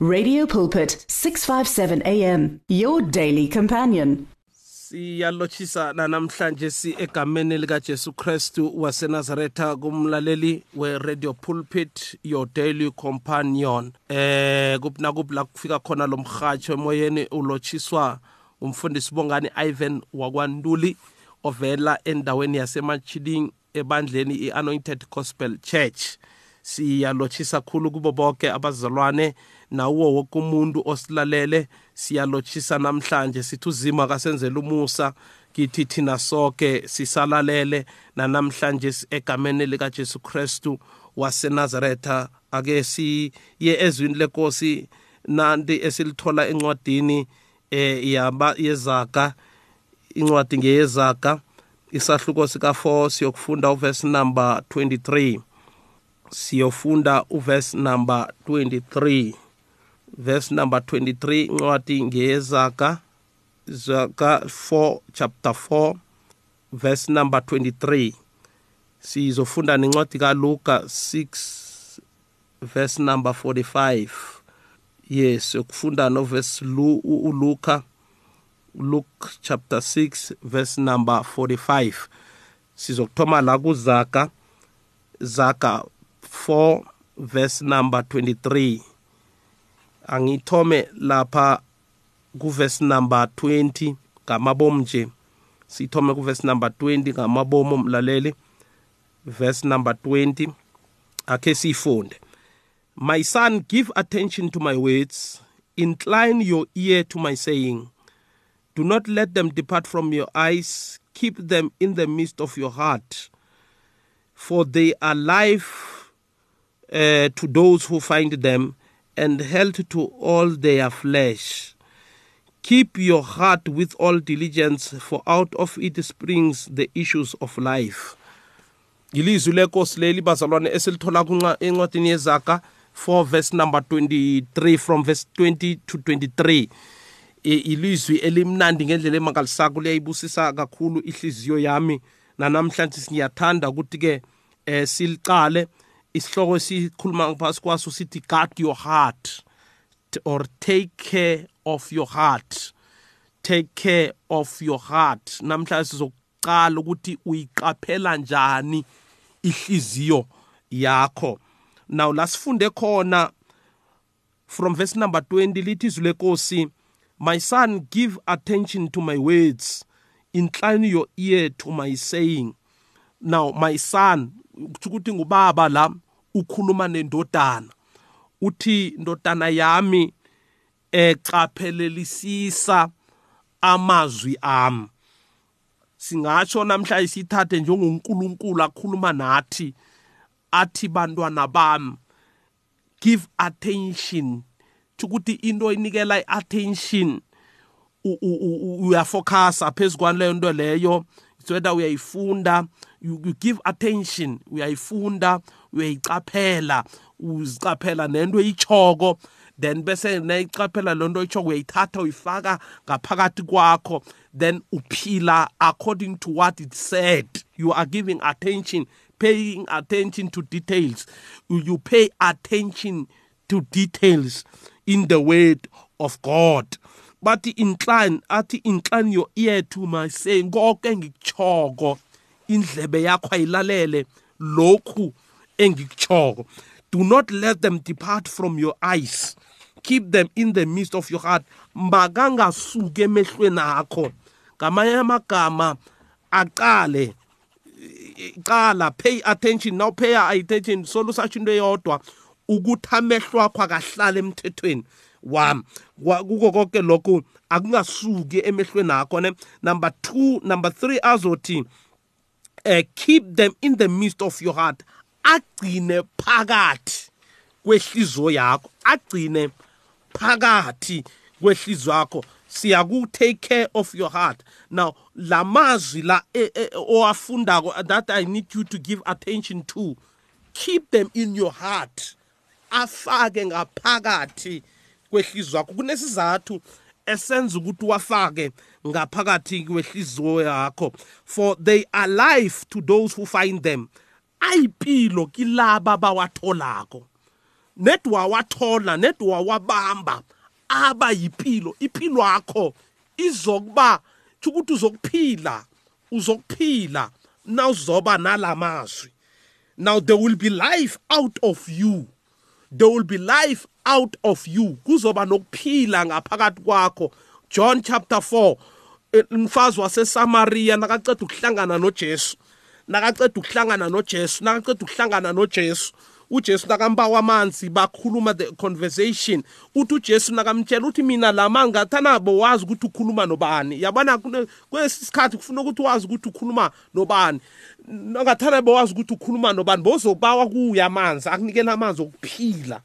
Radio Pulpit 657 AM your daily companion. siyalotshisana namhlanje si egameni likajesu kristu wasenazaretha kumlaleli we-radio pulpit your daily companion eh nakuphi la kufika khona lo mrhatsho emoyeni ulotshiswa umfundisi bongani ivan wakwanduli ovela endaweni yasemachiding ebandleni i-anointed gospel church siyalotshisa khulu kubo bonke abazalwane nawo wonke umuntu osilalele siyalotshisa namhlanje sithi uzima kasenzela umusa. Kithi thina sonke sisalalele nanamhlanje egameni likajesu kristu wasenazaretha ake siye ezwini lenkosi nanti esilithola encwadini eh yaba yezaga incwadi ngeyezaga isahluko sika4 siyokufunda uverse number 23 siyofunda uverse number 23 verse number 23 incwadi ngeyezaga zaga 4 chapter 4 verse number 23 sizofunda nencwadi kaluka 6 verse number 45 yes ukufunda noverse lu uluka luke chapter 6 verse number 45 sizokuthoma la kuzaga zaga 4 verse number 23 angithome lapha kuverse number 20 ngamabomu nje. Sithome kuverse number 20 ngamabomu omlaleli verse number 20 akhe siyifunde. My son give attention to my words. Incline your ear to my saying. Do not let them depart from your eyes. Keep them in the midst of your heart. For they are life uh, to those who find them and health to all their flesh. Keep your heart with all diligence, for out of it springs the issues of life. Ilizwi lenkosi leli bazalwane esilithola encwadini yezaga 4 verse number 23 from verse 20 to 23 ilizwi elimnandi ngendlela emangalisako liyayibusisa kakhulu ihliziyo yami nanamhlanje siyathanda ukuthi ke eh silicale isihloko esikhuluma phasi kwaso sithi guard your heart or take care of your heart take care of your heart. Namhlanje sizokuqala ukuthi uyiqaphela njani ihliziyo yakho. Now lasifunde khona from verse number 20 lithi izwi lenkosi my son give attention to my words. Incline your ear to my saying. Now my son ukuthi ngubaba la ukhuluma nendodana. Uthi ndodana yami ecaphelelisisa amazwi ami. Singatsho namhlanje sithathe njengonkulunkulu akhuluma nathi athi bantwana bami give attention. Ukuthi into oyinikela i-attention uyafocasa phezu kwaleyo nto leyo. Whether uyayifunda you, you give attention uyayifunda uyayicaphela uzicaphela nento eyichoko then bese nayicaphela lo nto ichoko uyayithatha uyifaka ngaphakathi kwakho then uphila according to what it said. You are giving attention paying attention to details. You pay attention to details in the word of god bathi incline athi incline your ear to my saying konke engikuchoko indlebe yakho ayilalele lokhu engikuchoko do not let them depart from your eyes. Keep them in the midst of your heart. Makangasuki emehlweni akho. Ngamanye amagama aqale qala pay attention. Now pay attention. Solo satsho into eyodwa ukuthi amehlo akho akahlala emthethweni. Wami. Kuko konke lokho akungasuki emehlweni akho ne number 2 number 3 azothi uh, keep them in the midst of your heart. Agcine phakathi kwehliziyo yakho. Agcine phakathi kwehliziyo yakho. Siyaku take care of your heart. Now lamazwi la owafundako that i need you to give attention to keep them in your heart. Afake ngaphakathi kwehliziyo yakho kunesizathu esenza ukuthi wafake ngaphakathi kwehliziyo yakho. For they are life to those who find them. Ayipilo kilaba bawatholako net wawathola net wawabamba aba yipilo impilo yakho izokuba ukuthi uzokuphila uzokuphila. Nawuzoba nalamazwi now there will be life out of you. There will be life out of you. Kuzoba nokuphila ngaphakathi kwakho. John chapter 4 umfazi waseSamaria nakaceda ukuhlangana noJesu. Nakaceda ukuhlangana noJesu nakaceda ukuhlangana noJesu. uJesu nakambawa amanzi bakhuluma the conversation. Uthi uJesu nakamtshela uthi mina lama ngathanabo wazi ukuthi ukhuluma nobani. Yabona kwesisikhathi kufuna ukuthi wazi ukuthi ukhuluma nobani. Ngathana wazi ukuthi ukhuluma nobani bozobawa kuya amanzi akunikela amanzi okuphila.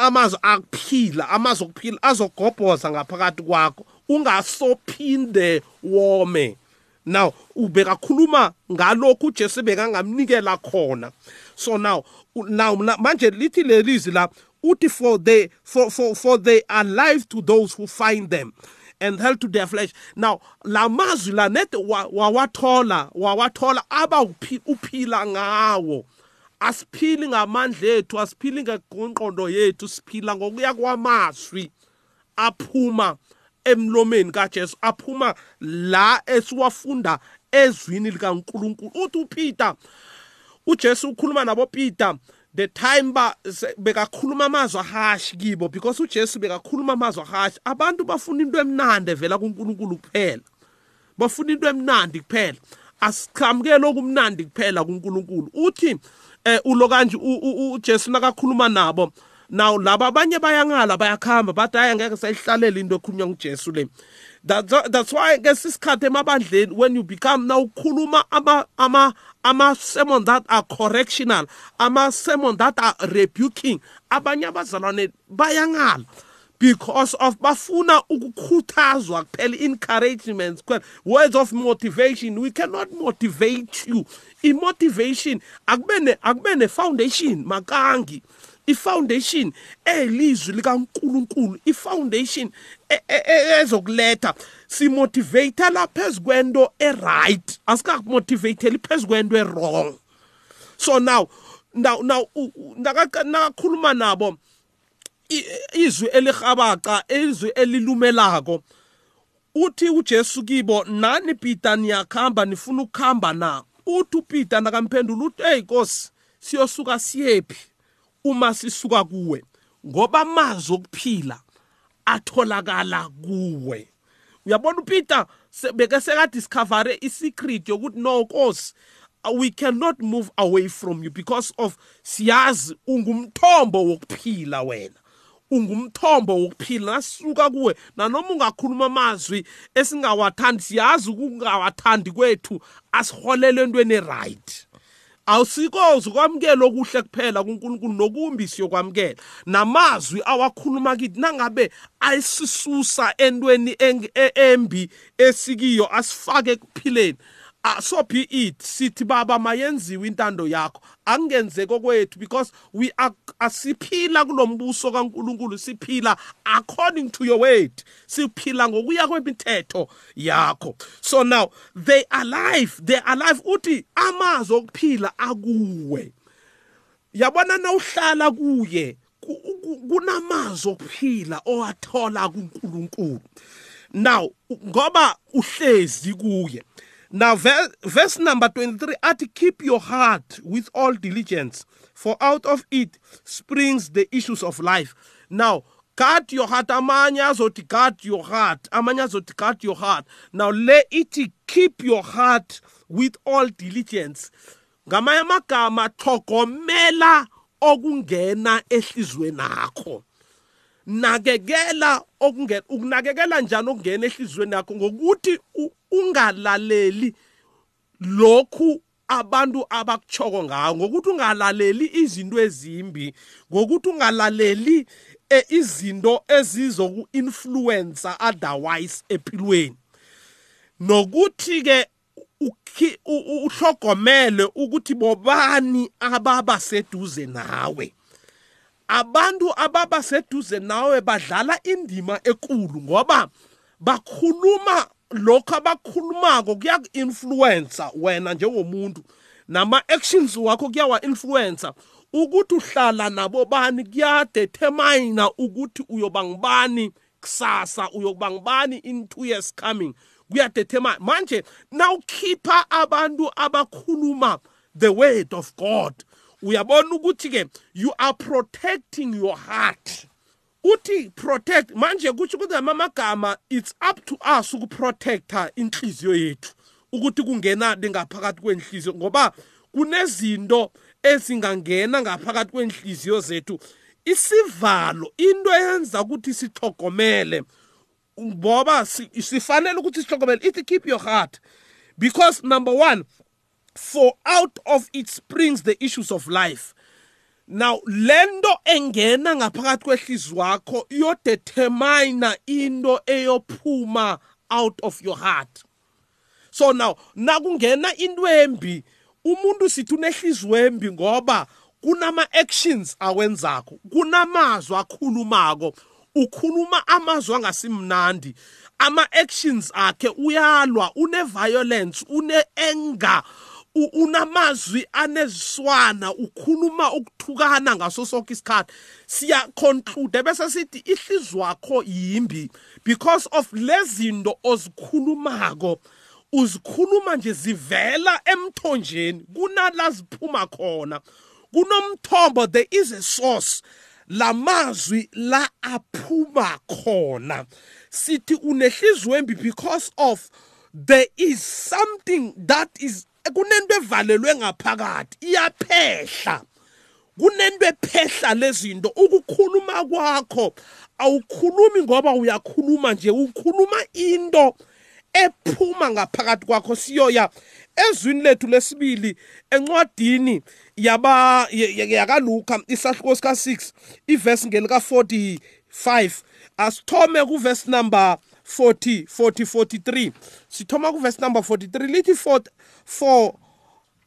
Amazwi akuphila amazwi okuphila azogobhoza ngaphakathi kwakho. Ungasophinde wome. Now ubekakhuluma ngalokhu uJesu bekangamnikela khona. So now now manje lithi lelizwi la uthi for they for for for they are life to those who find them and health to their flesh. Now la mazwi la net wawathola wawathola aba uphila ngawo. Asiphili ngamandla ethu asiphili ngegqondo yethu siphila ngokuya kwamazwi aphuma emlomeni kaJesu aphuma la esiwafunda ezwini likaNkuluNkulu. Uthi uPeter uJesu ukhuluma nabo Peter the time ba bekakhuluma amazwi ahash kibo because uJesu bekakhuluma amazwi ahash. Abantu bafuna into emnandi evela kuNkulunkulu kuphela. Bafuna into emnandi kuphela. Asikhamukele okumnandi kuphela kuNkulunkulu. Uthi eh ulo kanje uJesu nakakhuluma nabo. Now laba abanye bayangala bayakhamba bathi hayi ngeke sayihlalela into ekhulunywa nguJesu le. That's, why ngesisikhathi emabandleni when you become now ukhuluma ama ama ama sermon that are correctional ama sermon that are rebuking abanye abazalwane bayangala. Because of bafuna ukukhuthazwa kuphela encouragements kuphela. Words of motivation we cannot motivate you. I-motivation akube ne akube ne foundation makangi. Ifoundation elizwi likaNkuluNkulu ifoundation ezokuletha. Simotivate la phezukwento eright. Asikakumotivate phezukwento errong so now now now nakakhuluma nabo izwi elihabaca izwi elilumelako. Uthi uJesu kibo nani Peter niyakhamba nifuna ukukhamba na? Uthi uPeter nakamphendula uthi hey Nkosi siyosuka siyephi uma sisuka kuwe? Ngoba amazwi okuphila atholakala kuwe. Uyabona uPeter beke sekade discover isecret yokuthi no Nkosi we cannot move away from you because of siyazi ungumthombo wokuphila wena. Ungumthombo wokuphila nasuka kuwe. Nanoma ungakhuluma amazwi esingawathandi siyazi ukungawathandi kwethu asiholele entweni right awusikoze ukwamukela okuhle kuphela kuNkulunkulu nokumbi siyokwamukela. Namazwi awakhuluma kithi nangabe ayisisusa entweni embi esikiyo asifake kuphileni so be it sithi baba mayenziwe intando yakho. Angenzeke kwethu because we are asiphila kulombuso kaNkuluNkulu siphila according to your word. Siphila ngokuya kwemithetho yakho. So now they are alive they are alive uthi amazwi okuphila akuwe. Yabona nawuhlala kuye kunamazwi okuphila owathola kuNkulunkulu. Now ngoba uhlezi kuye Now, verse, verse number 23 at keep your heart with all diligence, for out of it springs the issues of life. Now, guard your heart. Amanye azothi guard your heart. Amanye azothi guard your heart. Now, let it keep your heart with all diligence. Ngamanye amagama thogomela okungena ehlizweni nakho. Nakekela okungena ukunakekela njani okungena ehlizweni yakho? Ngokuthi ungalaleli lokhu abantu abakuchoko ngawo. Ngokuthi ungalaleli izinto ezimbi. Ngokuthi ungalaleli e, izinto ezizoku-influencer otherwise empilweni nokuthi ke uhlogomele ukuthi bobani ababa seduze nawe. Abantu ababa seduze nawe badlala indima ekulu ngoba bakhuluma lokho abakhulumako kuyaku-influencer wena njengomuntu. Nama-actions wakho kuyawa-influencer. Ukuthi uhlala nabo bani kuyadetermine ukuthi uyoba ngibani kusasa uyokuba ngibani in 2 years coming. Kuyadetermine manje nawukhipha abantu abakhuluma the word of God. Uyabona ukuthi ke you are protecting your heart. Uthi protect manje kutsho ukuthi amagama it's up to us ukuprotecta inhliziyo yethu ukuthi kungena ngaphakathi kwenhliziyo ngoba kunezinto ezingangena ngaphakathi kwenhliziyo zethu. Isivalo into eyenza ukuthi sihlogomele ngoba sifanele ukuthi sihlogomele ithi keep your heart. Because number 1 for out of it springs the issues of life. Now lento engena ngaphakathi kwehliziyo wakho iyodetermine into eyophuma out of your heart. So now nakungena into embi umuntu sithi unehliziyo embi ngoba kunama actions awenzakho kunamazwi akhulumako ukhuluma amazwi angasimnandi ama actions akhe uyalwa une violence une anger unamazwi aneziswana ukhuluma ukuthukana ngaso sonke isikhathi. Siya conclude bese sithi ihliziyo wakho yimbi. Because of lezinto ozikhulumako uzikhuluma nje zivela emthonjeni kunala ziphuma khona. Kunomthombo there is a source lamazwi la aphuma khona. Sithi unehliziyo embi because of there is something that is kunento evalelwe ngaphakathi iyaphehla. Kunento ephehla lezinto. Ukukhuluma kwakho awukhulumi ngoba uyakhuluma nje ukhuluma into ephuma ngaphakathi kwakho. Siyoya ezwini lethu lesibili encwadini yaba yakaluka isahluko sika 6 iverse ngelika 45 asithome kuverse number 40 40 43 sithoma kuverse number 43 lithi for for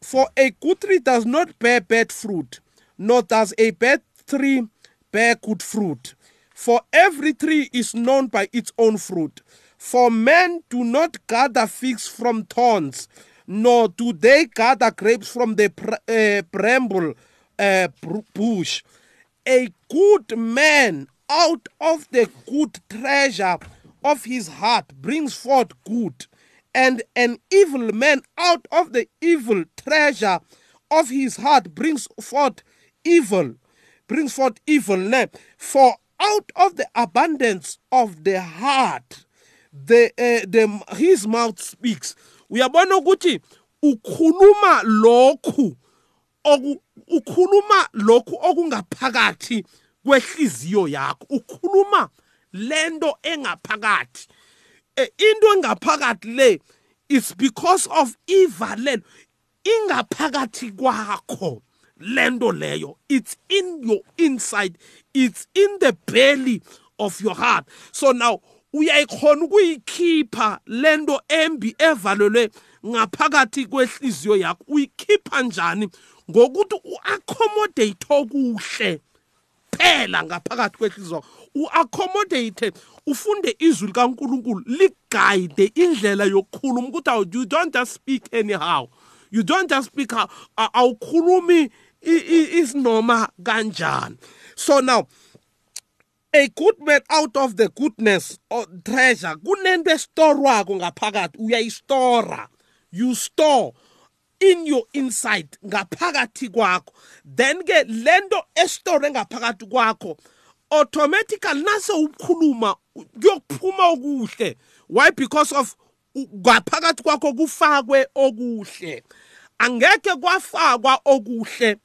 for a good tree does not bear bad fruit nor does a bad tree bear good fruit. For every tree is known by its own fruit. For men do not gather figs from thorns nor do they gather grapes from the uh, bramble uh, bush. A good man out of the good treasure of his heart brings forth good, and an evil man out of the evil treasure of his heart brings forth evil, brings forth evil. For out of the abundance of the heart, the, uh, the his mouth speaks. We are Uyabona ukuthi ukhuluma lokhu ukhuluma lokhu okungaphakathi kwehliziyo yakho ukhuluma lento engaphakathi. Eh, into engaphakathi le is because of ivalelo ingaphakathi kwakho lento leyo. It's in your inside it's in the belly of your heart. So now uyayikhona ukuyikhipha lento embi evalelwe ngaphakathi kwehliziyo yakho. Uyikhipha njani? Ngokuthi uaccommodate okuhle phela ngaphakathi kwehliziyo uaccommodate ufunde izwi likaNkuluNkulu liguide indlela yokukhuluma ukuthi you don't just speak anyhow. You don't just speak awukhulumi isinoma kanjani. So now a good man out of the goodness or treasure kunento estorwako ngaphakathi uyayistora. You store in your inside ngaphakathi kwakho. Then ke lento estore ngaphakathi kwakho automatically nase ukukhuluma kuyokuphuma okuhle. Why? Because of ngaphakathi kwakho kufakwe okuhle. Angeke kwafakwa okuhle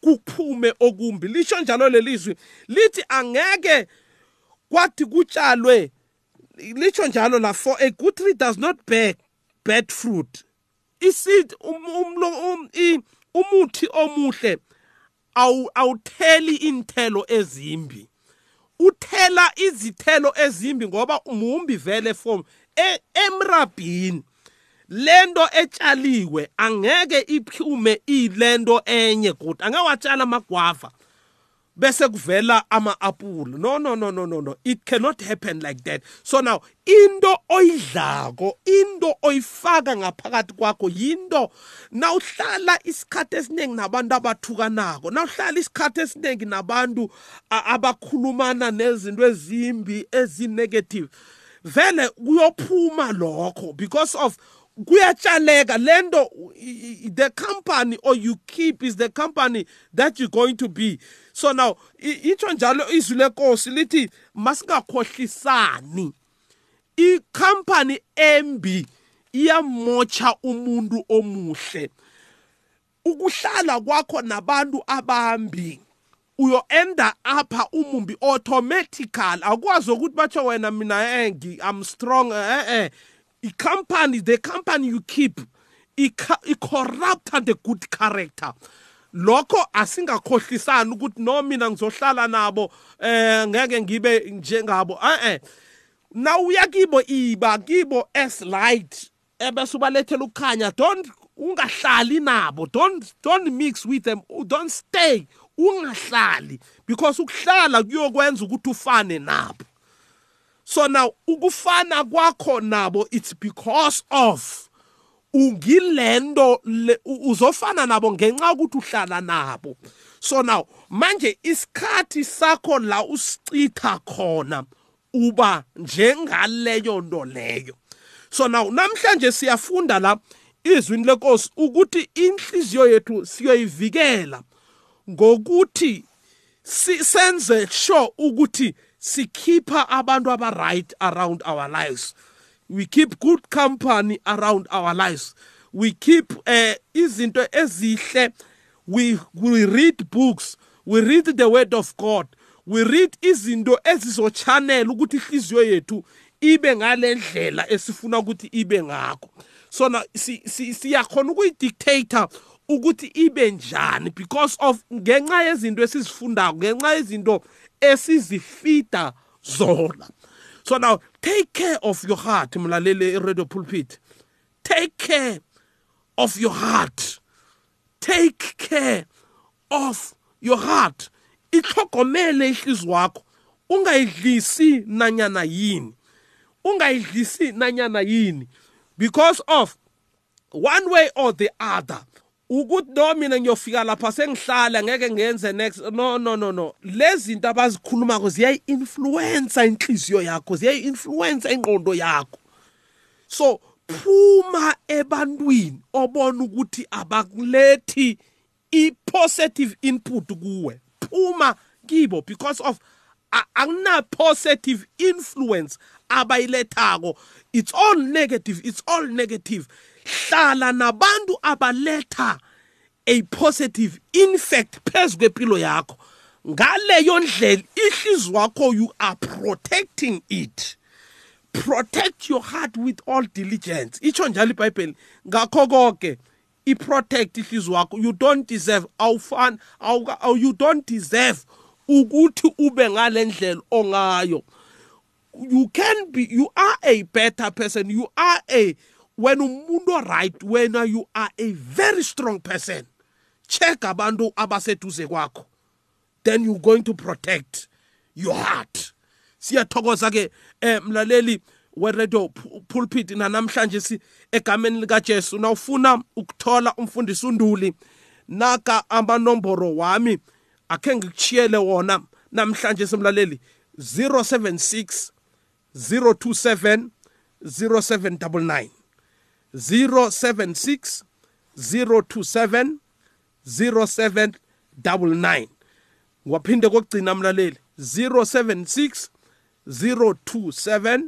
kuphume okumbi. Lisho njalo lelizwi lithi angeke kwathi kutshalwe lisho njalo la for a good tree does not bear bad fruit. Iseed umlo um, umuthi omuhle awutheli inthelo ezimbi. Uthela izithelo ezimbi ngoba umumbi vele form e, emrabhini. Lento etshaliwe angeke iphume ilento enye kodwa angeke watshala amagwava. Bese kuvela ama-apula. No no no no no no. It cannot happen like that. So now into oyidlako into oyifaka ngaphakathi kwakho yinto. Nawuhlala isikhathi esiningi nabantu abathukanako. Nawuhlala isikhathi esiningi nabantu abakhulumana nezinto ezimbi ezinegative. Vele kuyophuma lokho because of kuyatshaleka lento the company or you keep is the company that you're going to be. So now itsho njalo izwi lenkosi lithi masingakhohlisani. I-company embi iyamotsha umuntu omuhle. Ukuhlala kwakho nabantu abambi uyo-enda apha umumbi automatical akwazi ukuthi batsho wena mina eh I'm strong eh eh. I-company the company you keep i-corrupta the good character. Lokho asingakhohlisani ukuthi no mina ngizohlala nabo eh ngeke ngibe njengabo. Eh eh nawuya kibo iba kibo as light ebese ubalethela ukukhanya don't ungahlali nabo don't don't mix with them don't stay ungahlali. Because ukuhlala kuyokwenza ukuthi ufane nabo. So now ukufana kwakho nabo it's because of ungilento uzofana nabo ngenxa ukuthi uhlala nabo. So now manje isikhathi sakho la usichitha khona uba njengaleyo nto leyo. So now namhlanje siyafunda la izwini lenkosi ukuthi inhliziyo yethu siyoyivikela ngokuthi senze sure ukuthi sikhipha abantu aba-right around our lives. We keep good company around our lives. We keep uh, izinto ezihle. We, we read books. We read the word of god. We read izinto ezizochanela ukuthi ihliziyo yethu ibe ngale ndlela esifuna ukuthi ibe ngakho. So na siyakhona ukuyidictator ukuthi ibe njani because of ngenxa yezinto esizifundayo ngenxa yezinto esizifida zona. So now take care of your heart mlaleli radio pulpit. Take care of your heart. Take care of your heart. Ihlogomele ihliziyo wakho ungayidlisi nanyana yini? Ungayidlisi nanyana yini? Because of one way or the other ukuthi no mina ngiyofika lapha sengihlala ngeke ngenze next no no no no. Lezi zinto abazikhulumako ziyayi-influensa inhliziyo yakho ziyayi-influensa ingqondo yakho. So phuma ebantwini obona ukuthi abakulethi i-positive input kuwe. Phuma kibo because of akuna-positive influence abayilethako. It's all negative it's all negative. Hlala nabantu abaletha a positive infect phezu kwempilo yakho. Ngaleyo ndlela ihliziyo wakho you are protecting it. Protect your heart with all diligence. Itsho njalo ibhayibheli ngakho konke iprotect ihliziyo wakho you don't deserve awufani you don't deserve ukuthi ube ngale ndlela ongayo. You can be you are a better person. You are a when umuntu right wena you are a very strong person. Check abantu abaseduze kwakho. Then you going to protect your heart. Siyathokoza ke eh mlaleli weredio pulpit nanamhlanje egameni lika Jesu nawufuna ukuthola umfundisi unduli naka amanomboro wami. Akhe ngikuchiyele wona namhlanje simlaleli 076 027 0799 076 027 0799 waphinde kokugcina mlaleli 076 027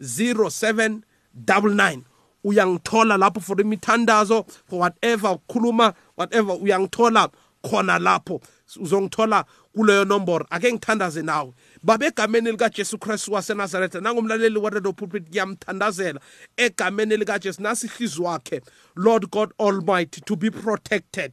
0799 uyangithola lapho for imithandazo for whatever ukukhuluma whatever uyangithola khona lapho. Uzongithola kuleyo nomboro. Ake ngithandaze nawe. Babe egameni likajesu kristu wasenazaretha nangumlaleli waredo pulpit ngiyamthandazela. Egameni likajesu nasi ihlizi wakhe lord god almighty to be protected.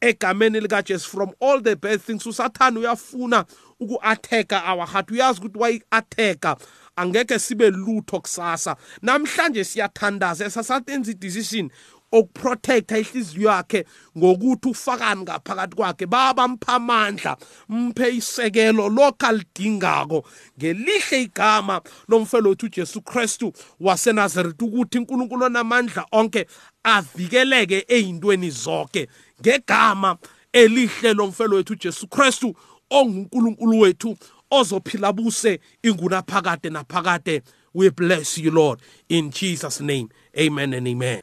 Egameni likajesu from all the bad things usathane uyafuna uku-atheka our heart. Uyazi ukuthi wayi-atheka angeke sibe lutho kusasa. Namhlanje siyathandaza. Esasatenza i-decision okuprotecta ihliziyo yakhe ngokuthi ufakani ngaphakathi kwakhe. Baba mpha amandla mphe isekelo lokho alidingako. Ngelihle igama lomfelowethu ujesu kristu wasenazaretha ukuthi unkulunkulu onamandla onke avikeleke eyintweni zonke. Ngegama elihle lomfelowethu ujesu kristu ongunkulunkulu wethu ozophila buse ingunaphakade naphakade. We bless you lord. In jesus name amen and amen.